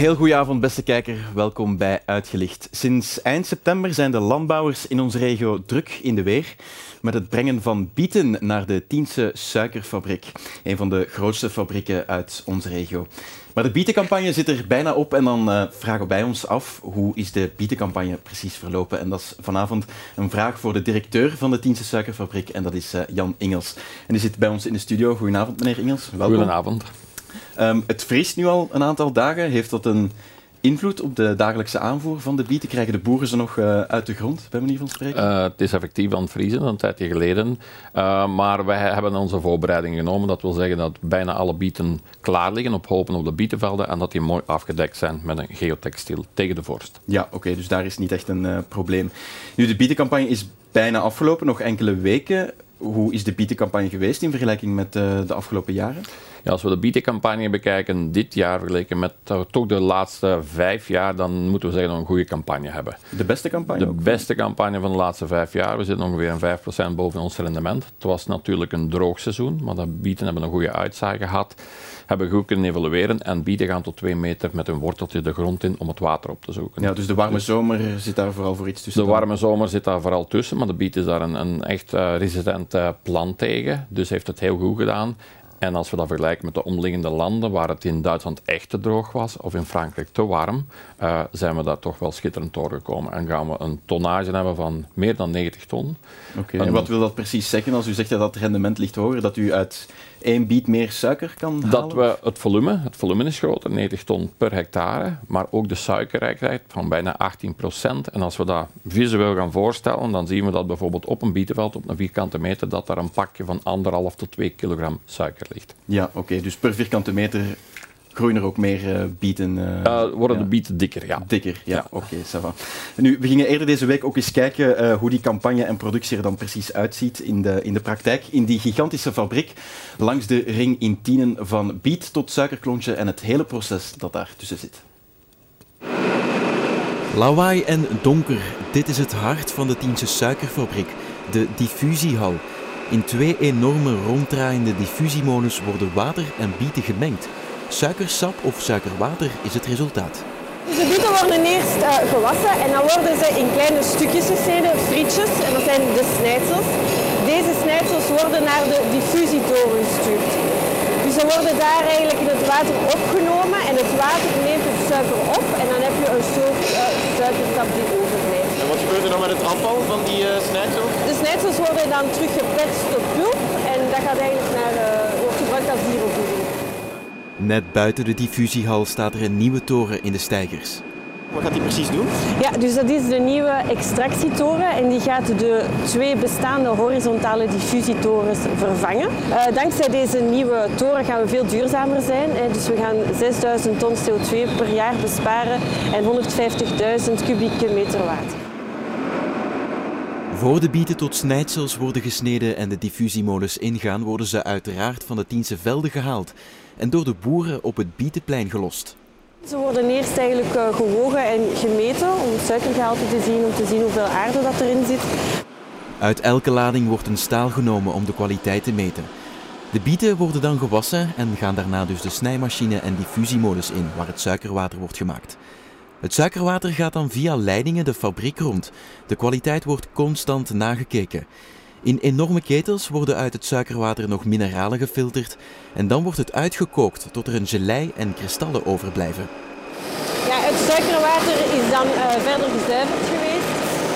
heel goede avond, beste kijker. Welkom bij Uitgelicht. Sinds eind september zijn de landbouwers in onze regio druk in de weer met het brengen van bieten naar de Tiense Suikerfabriek, een van de grootste fabrieken uit onze regio. Maar de bietencampagne zit er bijna op en dan uh, vragen wij ons af hoe is de bietencampagne precies verlopen. En dat is vanavond een vraag voor de directeur van de Tiense Suikerfabriek en dat is uh, Jan Ingels. En die zit bij ons in de studio. Goedenavond, meneer Ingels. Welkom. Goedenavond. Um, het vriest nu al een aantal dagen. Heeft dat een invloed op de dagelijkse aanvoer van de bieten? Krijgen de boeren ze nog uh, uit de grond, bij manier van spreken? Uh, het is effectief aan het vriezen, een tijdje geleden. Uh, maar wij hebben onze voorbereidingen genomen. Dat wil zeggen dat bijna alle bieten klaar liggen op hopen op de bietenvelden en dat die mooi afgedekt zijn met een geotextiel tegen de vorst. Ja, oké, dus daar is niet echt een probleem. Nu, de bietencampagne is bijna afgelopen, nog enkele weken. Hoe is de bietencampagne geweest in vergelijking met de afgelopen jaren? Ja, als we de bietencampagne bekijken dit jaar vergeleken met toch de laatste vijf jaar, dan moeten we zeggen dat we een goede campagne hebben. De beste campagne? De beste campagne van de laatste vijf jaar. We zitten ongeveer een 5% boven ons rendement. Het was natuurlijk een droog seizoen, maar de bieten hebben een goede uitzaai gehad. Hebben goed kunnen evalueren en bieten gaan tot twee meter met een worteltje de grond in om het water op te zoeken. Ja, dus de warme dus zomer zit daar vooral voor iets tussen? De warme zomer zit daar vooral tussen, maar de biet is daar een, een echt uh, resistent uh, plant tegen. Dus heeft het heel goed gedaan. En als we dat vergelijken met de omliggende landen, waar het in Duitsland echt te droog was, of in Frankrijk te warm, uh, zijn we daar toch wel schitterend doorgekomen. En gaan we een tonnage hebben van meer dan 90 ton. Oké, en wat wil dat precies zeggen als u zegt dat het rendement ligt hoger? Dat u uit één biet meer suiker kan halen? Dat we het volume, het volume is groter, 90 ton per hectare, maar ook de suikerrijkheid van bijna 18 procent. En als we dat visueel gaan voorstellen, dan zien we dat bijvoorbeeld op een bietenveld, op een vierkante meter, dat daar een pakje van anderhalf tot 2 kilogram suiker ligt. Ja, oké, dus per vierkante meter groeien er ook meer uh, bieten? Uh, worden de bieten dikker, ja. Dikker, ja. Oké, okay, Nu, we gingen eerder deze week ook eens kijken uh, hoe die campagne en productie er dan precies uitziet in de, in de praktijk. In die gigantische fabriek langs de ring in Tienen van biet tot suikerklontje en het hele proces dat daar tussen zit. Lawaai en donker, dit is het hart van de Tiense suikerfabriek, de diffusiehal. In twee enorme ronddraaiende diffusiemolens worden water en bieten gemengd. Suikersap of suikerwater is het resultaat. De bieten worden eerst uh, gewassen en dan worden ze in kleine stukjes gesneden, frietjes, en dat zijn de snijdsels. Deze snijdsels worden naar de diffusietoren gestuurd. Dus ze worden daar eigenlijk in het water opgenomen en het water neemt het suiker op en dan heb je een soort uh, suikersap die overblijft. En wat gebeurt er dan met het afval van die uh, snijdsels? De snijdsels worden dan teruggeperst tot pulp en dat gaat eigenlijk naar, wordt gebruikt als dierenvoeding. Net buiten de diffusiehal staat er een nieuwe toren in de stijgers. Wat gaat die precies doen? Ja, dus dat is de nieuwe extractietoren en die gaat de twee bestaande horizontale diffusietorens vervangen. Uh, dankzij deze nieuwe toren gaan we veel duurzamer zijn. Hè. Dus we gaan 6000 ton CO2 per jaar besparen en 150.000 kubieke meter water. Voor de bieten tot snijdsels worden gesneden en de diffusiemolens ingaan, worden ze uiteraard van de Tiense velden gehaald en door de boeren op het Bietenplein gelost. Ze worden eerst eigenlijk eh, gewogen en gemeten om het suikergehalte te zien, om te zien hoeveel aarde dat erin zit. Uit elke lading wordt een staal genomen om de kwaliteit te meten. De bieten worden dan gewassen en gaan daarna dus de snijmachine en diffusiemolens in, waar het suikerwater wordt gemaakt. Het suikerwater gaat dan via leidingen de fabriek rond. De kwaliteit wordt constant nagekeken. In enorme ketels worden uit het suikerwater nog mineralen gefilterd en dan wordt het uitgekookt tot er een gelei en kristallen overblijven. Ja, het suikerwater is dan uh, verder gezuiverd geweest,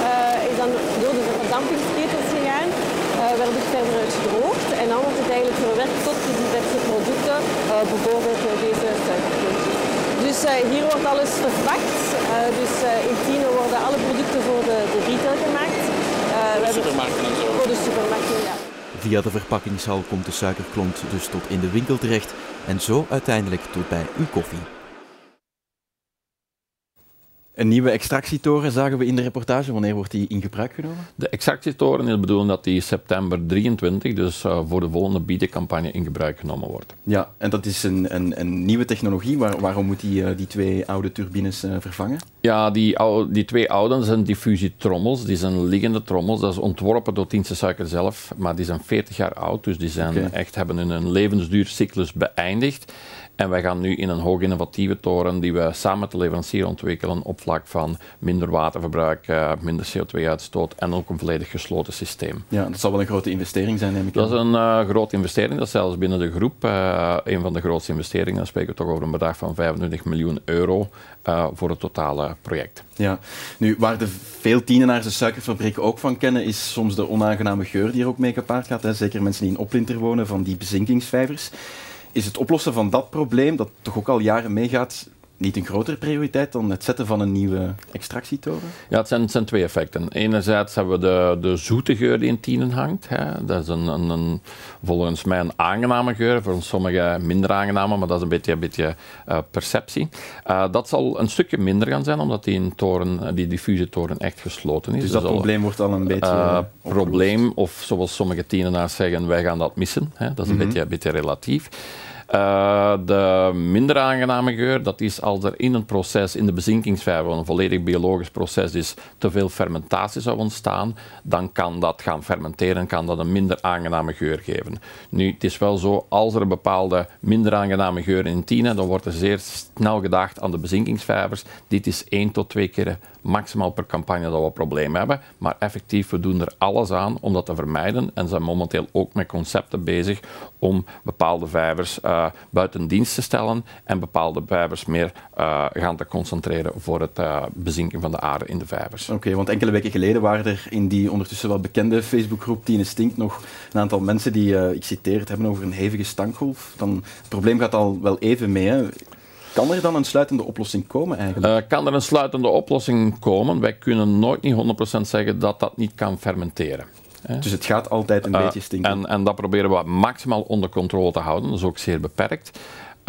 uh, is dan door de verdampingsketels gegaan, uh, werd het verder uitgedroogd en dan wordt het eigenlijk verwerkt tot de diverse producten, bijvoorbeeld deze suikerklontjes. Dus hier wordt alles verpakt, dus in Tino worden alle producten voor de, de retail gemaakt. Uh, de supermarkten en zo. Voor de supermarkten, ja. Via de verpakkingshal komt de suikerklont dus tot in de winkel terecht en zo uiteindelijk tot bij uw koffie. Een nieuwe extractietoren zagen we in de reportage. Wanneer wordt die in gebruik genomen? De extractietoren is bedoeld dat die september 23, dus uh, voor de volgende biedencampagne, in gebruik genomen wordt. Ja, en dat is een, een, een nieuwe technologie. Waar, waarom moet die, uh, die twee oude turbines uh, vervangen? Ja, die, die twee oude zijn diffusietrommels. Die zijn liggende trommels. Dat is ontworpen door Tiense Suiker zelf, maar die zijn 40 jaar oud. Dus die zijn echt, hebben hun levensduurcyclus beëindigd. En wij gaan nu in een hoog innovatieve toren die we samen met de leverancier ontwikkelen op vlak van minder waterverbruik, uh, minder CO2-uitstoot en ook een volledig gesloten systeem. Ja, dat zal wel een grote investering zijn, neem ik Dat is een uh, grote investering. Dat is zelfs binnen de groep uh, een van de grootste investeringen. Dan spreken we toch over een bedrag van 25 miljoen euro voor het totale project. Ja, nu waar de veel tienenaars de suikerfabriek ook van kennen, is soms de onaangename geur die er ook mee gepaard gaat. Hè. Zeker mensen die in Oplinter wonen van die bezinkingsvijvers. Is het oplossen van dat probleem, dat toch ook al jaren meegaat, niet een grotere prioriteit dan het zetten van een nieuwe extractietoren? Ja, het zijn, het zijn twee effecten. Enerzijds hebben we de, de zoete geur die in tienen hangt. Hè. Dat is een, een, een, volgens mij een aangename geur, voor sommigen minder aangename, maar dat is een beetje, een beetje uh, perceptie. Uh, dat zal een stukje minder gaan zijn, omdat die, toren, die diffusietoren echt gesloten is. Dus dat dus probleem wordt al een beetje... Uh, probleem, of zoals sommige tienenaars zeggen, wij gaan dat missen. Hè. Dat is een, mm -hmm. beetje, een beetje relatief. Uh, de minder aangename geur, dat is als er in een proces, in de bezinkingsvijver, een volledig biologisch proces is, te veel fermentatie zou ontstaan, dan kan dat gaan fermenteren, kan dat een minder aangename geur geven. Nu, het is wel zo, als er een bepaalde minder aangename geur in tienen, dan wordt er zeer snel gedacht aan de bezinkingsvijvers. Dit is één tot twee keer maximaal per campagne dat we problemen hebben, maar effectief, we doen er alles aan om dat te vermijden en zijn momenteel ook met concepten bezig om bepaalde vijvers uh, buiten dienst te stellen en bepaalde vijvers meer uh, gaan te concentreren voor het uh, bezinken van de aarde in de vijvers. Oké, want enkele weken geleden waren er in die ondertussen wel bekende Facebookgroep Tine Stink nog een aantal mensen die, ik citeer het, hebben over een hevige stankgolf. Dan, het probleem gaat al wel even mee. Hè. Kan er dan een sluitende oplossing komen eigenlijk? Uh, kan er een sluitende oplossing komen? Wij kunnen nooit niet 100% zeggen dat dat niet kan fermenteren. Dus het gaat altijd een uh, beetje stinken. En, en, dat proberen we maximaal onder controle te houden. Dat is ook zeer beperkt.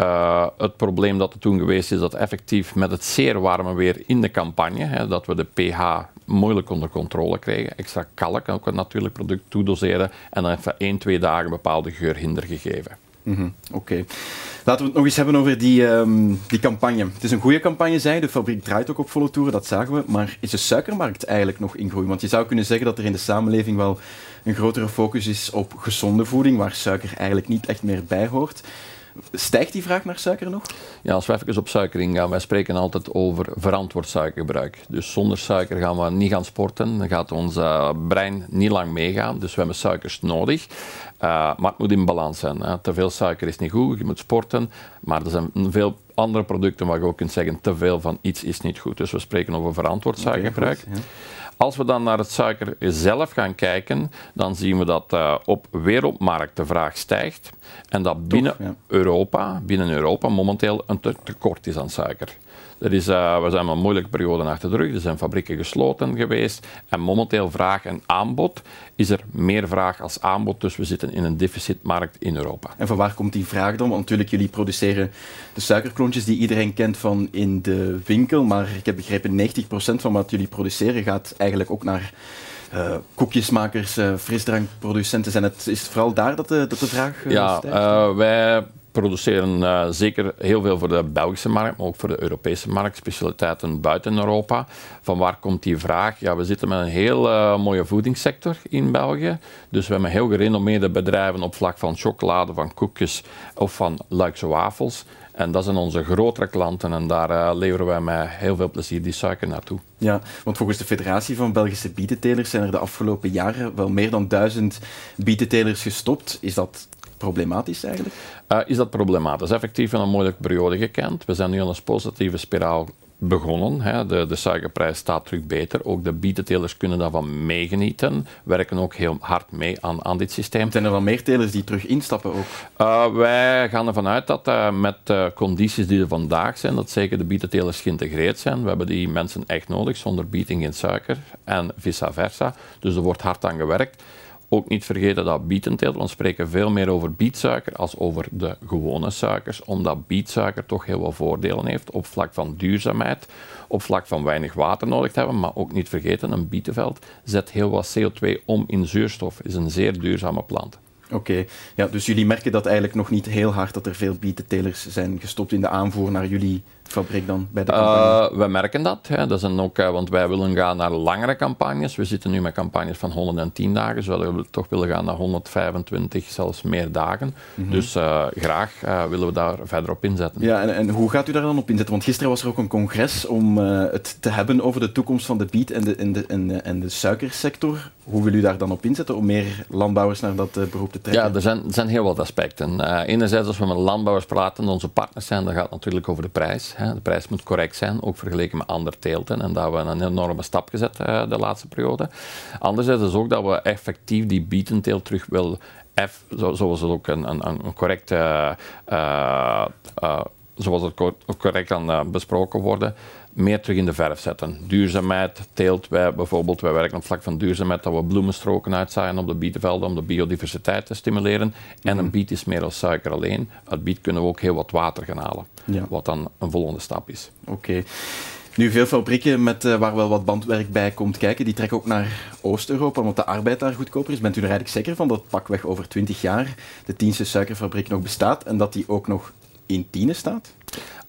Uh, het probleem dat er toen geweest is, dat effectief met het zeer warme weer in de campagne, hè, dat we de pH moeilijk onder controle kregen. Extra kalk, ook een natuurlijk product toedoseren en dan even 1, 2 dagen bepaalde geurhinder gegeven. Mm. Oké. Laten we het nog eens hebben over die, um, die campagne. Het is een goede campagne, zei De fabriek draait ook op volle toeren, dat zagen we. Maar is de suikermarkt eigenlijk nog in groei? Want je zou kunnen zeggen dat er in de samenleving wel een grotere focus is op gezonde voeding, waar suiker eigenlijk niet echt meer bij hoort. Stijgt die vraag naar suiker nog? Ja, als we even op suiker ingaan, wij spreken altijd over verantwoord suikergebruik. Dus zonder suiker gaan we niet gaan sporten, dan gaat ons uh, brein niet lang meegaan. Dus we hebben suikers nodig. Uh, maar het moet in balans zijn. Hè. Te veel suiker is niet goed, je moet sporten. Maar er zijn veel andere producten waar je ook kunt zeggen, te veel van iets is niet goed. Dus we spreken over verantwoord suikergebruik. Okay, als we dan naar het suiker zelf gaan kijken, dan zien we dat uh, op wereldmarkt de vraag stijgt en dat binnen Toch, ja. Europa, binnen Europa momenteel een tekort is aan suiker. Er is, uh, we zijn een moeilijke periode achter de rug. Er zijn fabrieken gesloten geweest. En momenteel vraag en aanbod is er meer vraag als aanbod. Dus we zitten in een deficitmarkt in Europa. En van waar komt die vraag dan? Want natuurlijk, jullie produceren de suikerklontjes die iedereen kent van in de winkel. Maar ik heb begrepen, 90% van wat jullie produceren gaat eigenlijk ook naar uh, koekjesmakers, uh, frisdrankproducenten. Zijn het, is het vooral daar dat de, dat de vraag ja, stijgt? wij produceren uh, zeker heel veel voor de Belgische markt, maar ook voor de Europese markt, specialiteiten buiten Europa. Van waar komt die vraag? Ja, we zitten met een heel uh, mooie voedingssector in België. Dus we hebben heel gerenommeerde bedrijven op vlak van chocolade, van koekjes of van Luikse wafels. En dat zijn onze grotere klanten en daar uh, leveren wij met heel veel plezier die suiker naartoe. Ja, want volgens de Federatie van Belgische Bietentelers zijn er de afgelopen jaren wel meer dan duizend bietentelers gestopt. Is dat problematisch eigenlijk? Uh, is dat problematisch? Effectief in een moeilijke periode gekend. We zijn nu aan een positieve spiraal begonnen. Hè. De, de suikerprijs staat terug beter. Ook de bietentelers kunnen daarvan meegenieten. Werken ook heel hard mee aan, aan dit systeem. Zijn er wel meer telers die terug instappen ook? Uh, wij gaan ervan uit dat uh, met de condities die er vandaag zijn, dat zeker de bietentelers geïntegreerd zijn. We hebben die mensen echt nodig. Zonder bieten geen suiker en vice versa. Dus er wordt hard aan gewerkt. Ook niet vergeten dat bietenteelt, we spreken veel meer over bietsuiker als over de gewone suikers, omdat bietsuiker toch heel wat voordelen heeft op vlak van duurzaamheid, op vlak van weinig water nodig te hebben, maar ook niet vergeten, een bietenveld zet heel wat CO2 om in zuurstof, is een zeer duurzame plant. Oké, ja, dus jullie merken dat eigenlijk nog niet heel hard dat er veel bietentelers zijn gestopt in de aanvoer naar jullie fabriek dan bij de campagne? Uh, we merken dat. Hè. dat is ook, uh, want wij willen gaan naar langere campagnes. We zitten nu met campagnes van 110 dagen. Zouden we toch willen gaan naar 125, zelfs meer dagen. Mm -hmm. Dus uh, graag willen we daar verder op inzetten. Ja, en, en, hoe gaat u daar dan op inzetten? Want gisteren was er ook een congres om het te hebben over de toekomst van de biet en de, en de, en de, en de suikersector. Hoe wil u daar dan op inzetten om meer landbouwers naar dat beroep te trekken? Ja, er zijn, er zijn heel wat aspecten. enerzijds, als we met landbouwers praten, onze partners zijn, dan gaat het natuurlijk over de prijs. De prijs moet correct zijn, ook vergeleken met andere teelten. En daar hebben we een enorme stap gezet uh, de laatste periode. Anderzijds is ook dat we effectief die bietenteelt terug willen, F, zoals het ook een, een, een correcte. Uh, uh, zoals het correct kan besproken worden, meer terug in de verf zetten. Duurzaamheid, teelt, wij bijvoorbeeld, wij werken op het vlak van duurzaamheid, dat we bloemenstroken uitzaaien op de bietenvelden om de biodiversiteit te stimuleren. En een biet is meer als suiker alleen. Uit biet kunnen we ook heel wat water gaan halen, ja. wat dan een volgende stap is. Oké. Nu, veel fabrieken met, uh, waar wel wat bandwerk bij komt kijken, die trekken ook naar Oost-Europa, omdat de arbeid daar goedkoper is. Bent u er eigenlijk zeker van dat pakweg over 20 jaar de Tienste suikerfabriek nog bestaat en dat die ook nog in Tiene staat?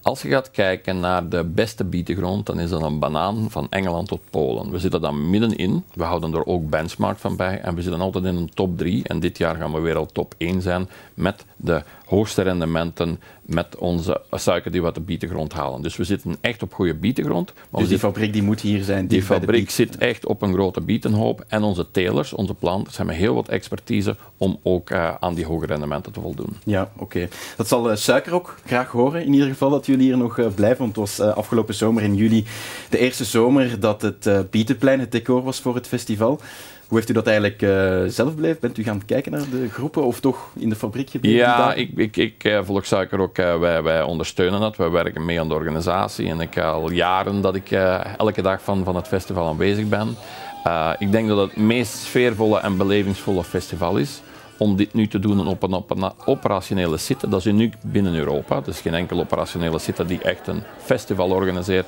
Als je gaat kijken naar de beste bietengrond, dan is dat een banaan van Engeland tot Polen. We zitten dan middenin. We houden er ook benchmark van bij. En we zitten altijd in een top 3. En dit jaar gaan we weer al top 1 zijn met de hoogste rendementen met onze suiker die we uit de bietengrond halen. Dus we zitten echt op goede bietengrond. Dus die fabriek die moet hier zijn? Die fabriek zit echt op een grote bietenhoop. En onze telers, onze planters, hebben heel wat expertise om ook uh, aan die hoge rendementen te voldoen. Ja, oké. Okay. Dat zal uh, Suiker ook graag horen, in ieder geval, dat jullie hier nog uh, blijven. Want het was afgelopen zomer in juli de eerste zomer dat het Bietenplein het decor was voor het festival. Hoe heeft u dat eigenlijk uh, zelf beleefd? Bent u gaan kijken naar de groepen of toch in de fabriek gebleven? Ja, ik, ik, ik uh, volg Suiker ook. Uh, wij, wij ondersteunen dat. Wij werken mee aan de organisatie. En ik al jaren dat ik elke dag van, van het festival aanwezig ben. ik denk dat het het meest sfeervolle en belevingsvolle festival is om dit nu te doen op een, op een operationele site. Dat is uniek binnen Europa. Het is geen enkel operationele site die echt een festival organiseert.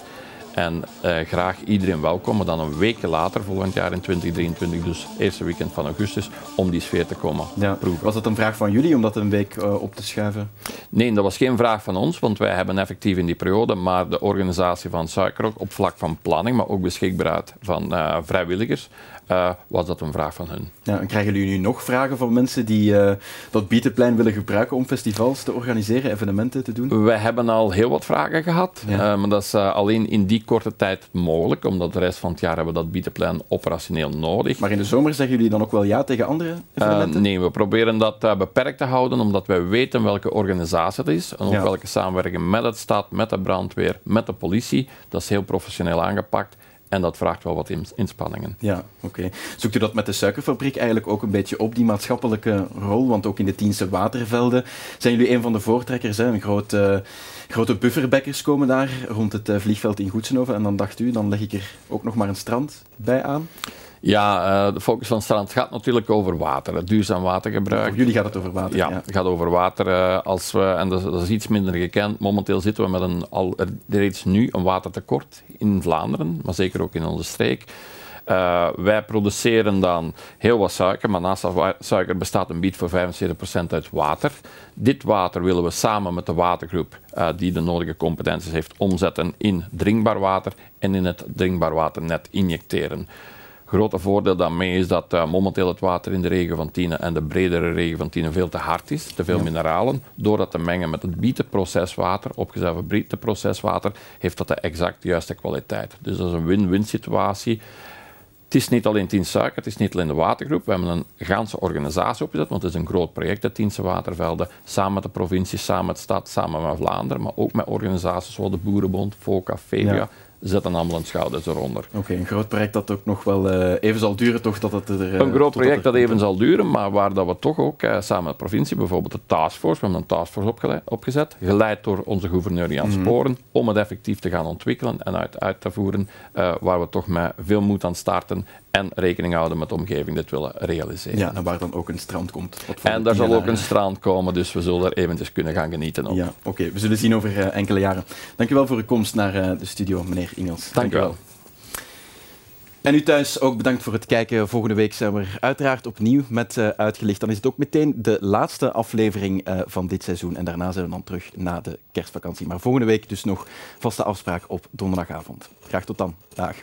En uh, graag iedereen welkom, maar dan een week later, volgend jaar in 2023, dus eerste weekend van augustus, om die sfeer te komen ja. proeven. Was dat een vraag van jullie om dat een week uh, op te schuiven? Nee, dat was geen vraag van ons, want wij hebben effectief in die periode maar de organisatie van Suikerok op vlak van planning, maar ook beschikbaarheid van uh, vrijwilligers, uh, was dat een vraag van hun. Ja, en krijgen jullie nu nog vragen van mensen die uh, dat Bietenplein willen gebruiken om festivals te organiseren, evenementen te doen? Wij hebben al heel wat vragen gehad, ja. uh, maar dat is alleen in die korte tijd mogelijk, omdat de rest van het jaar hebben we dat Bietenplein operationeel nodig. Maar in de zomer zeggen jullie dan ook wel ja tegen andere evenementen? nee, we proberen dat beperkt te houden, omdat wij weten welke organisatie het is en ook ja. welke samenwerking met het stad, met de brandweer, met de politie. Dat is heel professioneel aangepakt. En dat vraagt wel wat inspanningen. Ja, oké. Zoekt u dat met de suikerfabriek eigenlijk ook een beetje op, die maatschappelijke rol? Want ook in de Tienste watervelden zijn jullie een van de voortrekkers. Hè? Een groot, uh, grote bufferbekkers komen daar rond het uh, vliegveld in Goedsenhoven. En dan dacht u, dan leg ik er ook nog maar een strand bij aan. Ja, uh, de focus van het strand gaat natuurlijk over water, het duurzaam watergebruik. Voor jullie gaat het over water. Ja, het gaat over water. Uh, als we, en dat is, dat is, iets minder gekend. Momenteel zitten we met een, al reeds nu een watertekort in Vlaanderen, maar zeker ook in onze streek. Uh, wij produceren dan heel wat suiker, maar naast dat suiker bestaat een biet voor 75% uit water. Dit water willen we samen met de watergroep, uh, die de nodige competenties heeft, omzetten in drinkbaar water en in het drinkbaar waternet injecteren grote voordeel daarmee is dat uh, momenteel het water in de regen van Tiene en de bredere regen van Tiene veel te hard is, te veel ja. mineralen. Door dat te mengen met het bietenproceswater, opgezuiverd bietenproceswater, heeft dat de exact juiste kwaliteit. Dus dat is een win-win situatie. Het is niet alleen Tien Suiker, het is niet alleen de watergroep. We hebben een ganse organisatie opgezet, want het is een groot project, de Tiense Watervelden, samen met de provincie, samen met de stad, samen met Vlaanderen, maar ook met organisaties zoals de Boerenbond, FOCA, FEVIA, ja zetten allemaal een schouders eronder. Oké, een groot project dat ook nog wel uh, even zal duren, toch? Dat het er, uh, een groot project dat, even zal duren, maar waar dat we toch ook uh, samen met de provincie, bijvoorbeeld de taskforce, we hebben een taskforce opgezet, geleid door onze gouverneur Jan mm Sporen, om het effectief te gaan ontwikkelen en uit, uit te voeren, waar we toch met veel moed aan starten en rekening houden met de omgeving dit willen realiseren. Ja, en waar dan ook een strand komt. En daar zal ook een strand komen, dus we zullen er eventjes kunnen gaan genieten. Ook. Ja, oké. We zullen zien over uh, enkele jaren. Dankjewel voor uw komst naar uh, de studio, meneer Ingels. Dank, Dank u wel. En u thuis ook bedankt voor het kijken. Volgende week zijn we uiteraard opnieuw met uh, Uitgelicht. Dan is het ook meteen de laatste aflevering uh, van dit seizoen. En daarna zijn we dan terug na de kerstvakantie. Maar volgende week dus nog vaste afspraak op donderdagavond. Graag tot dan. Dag.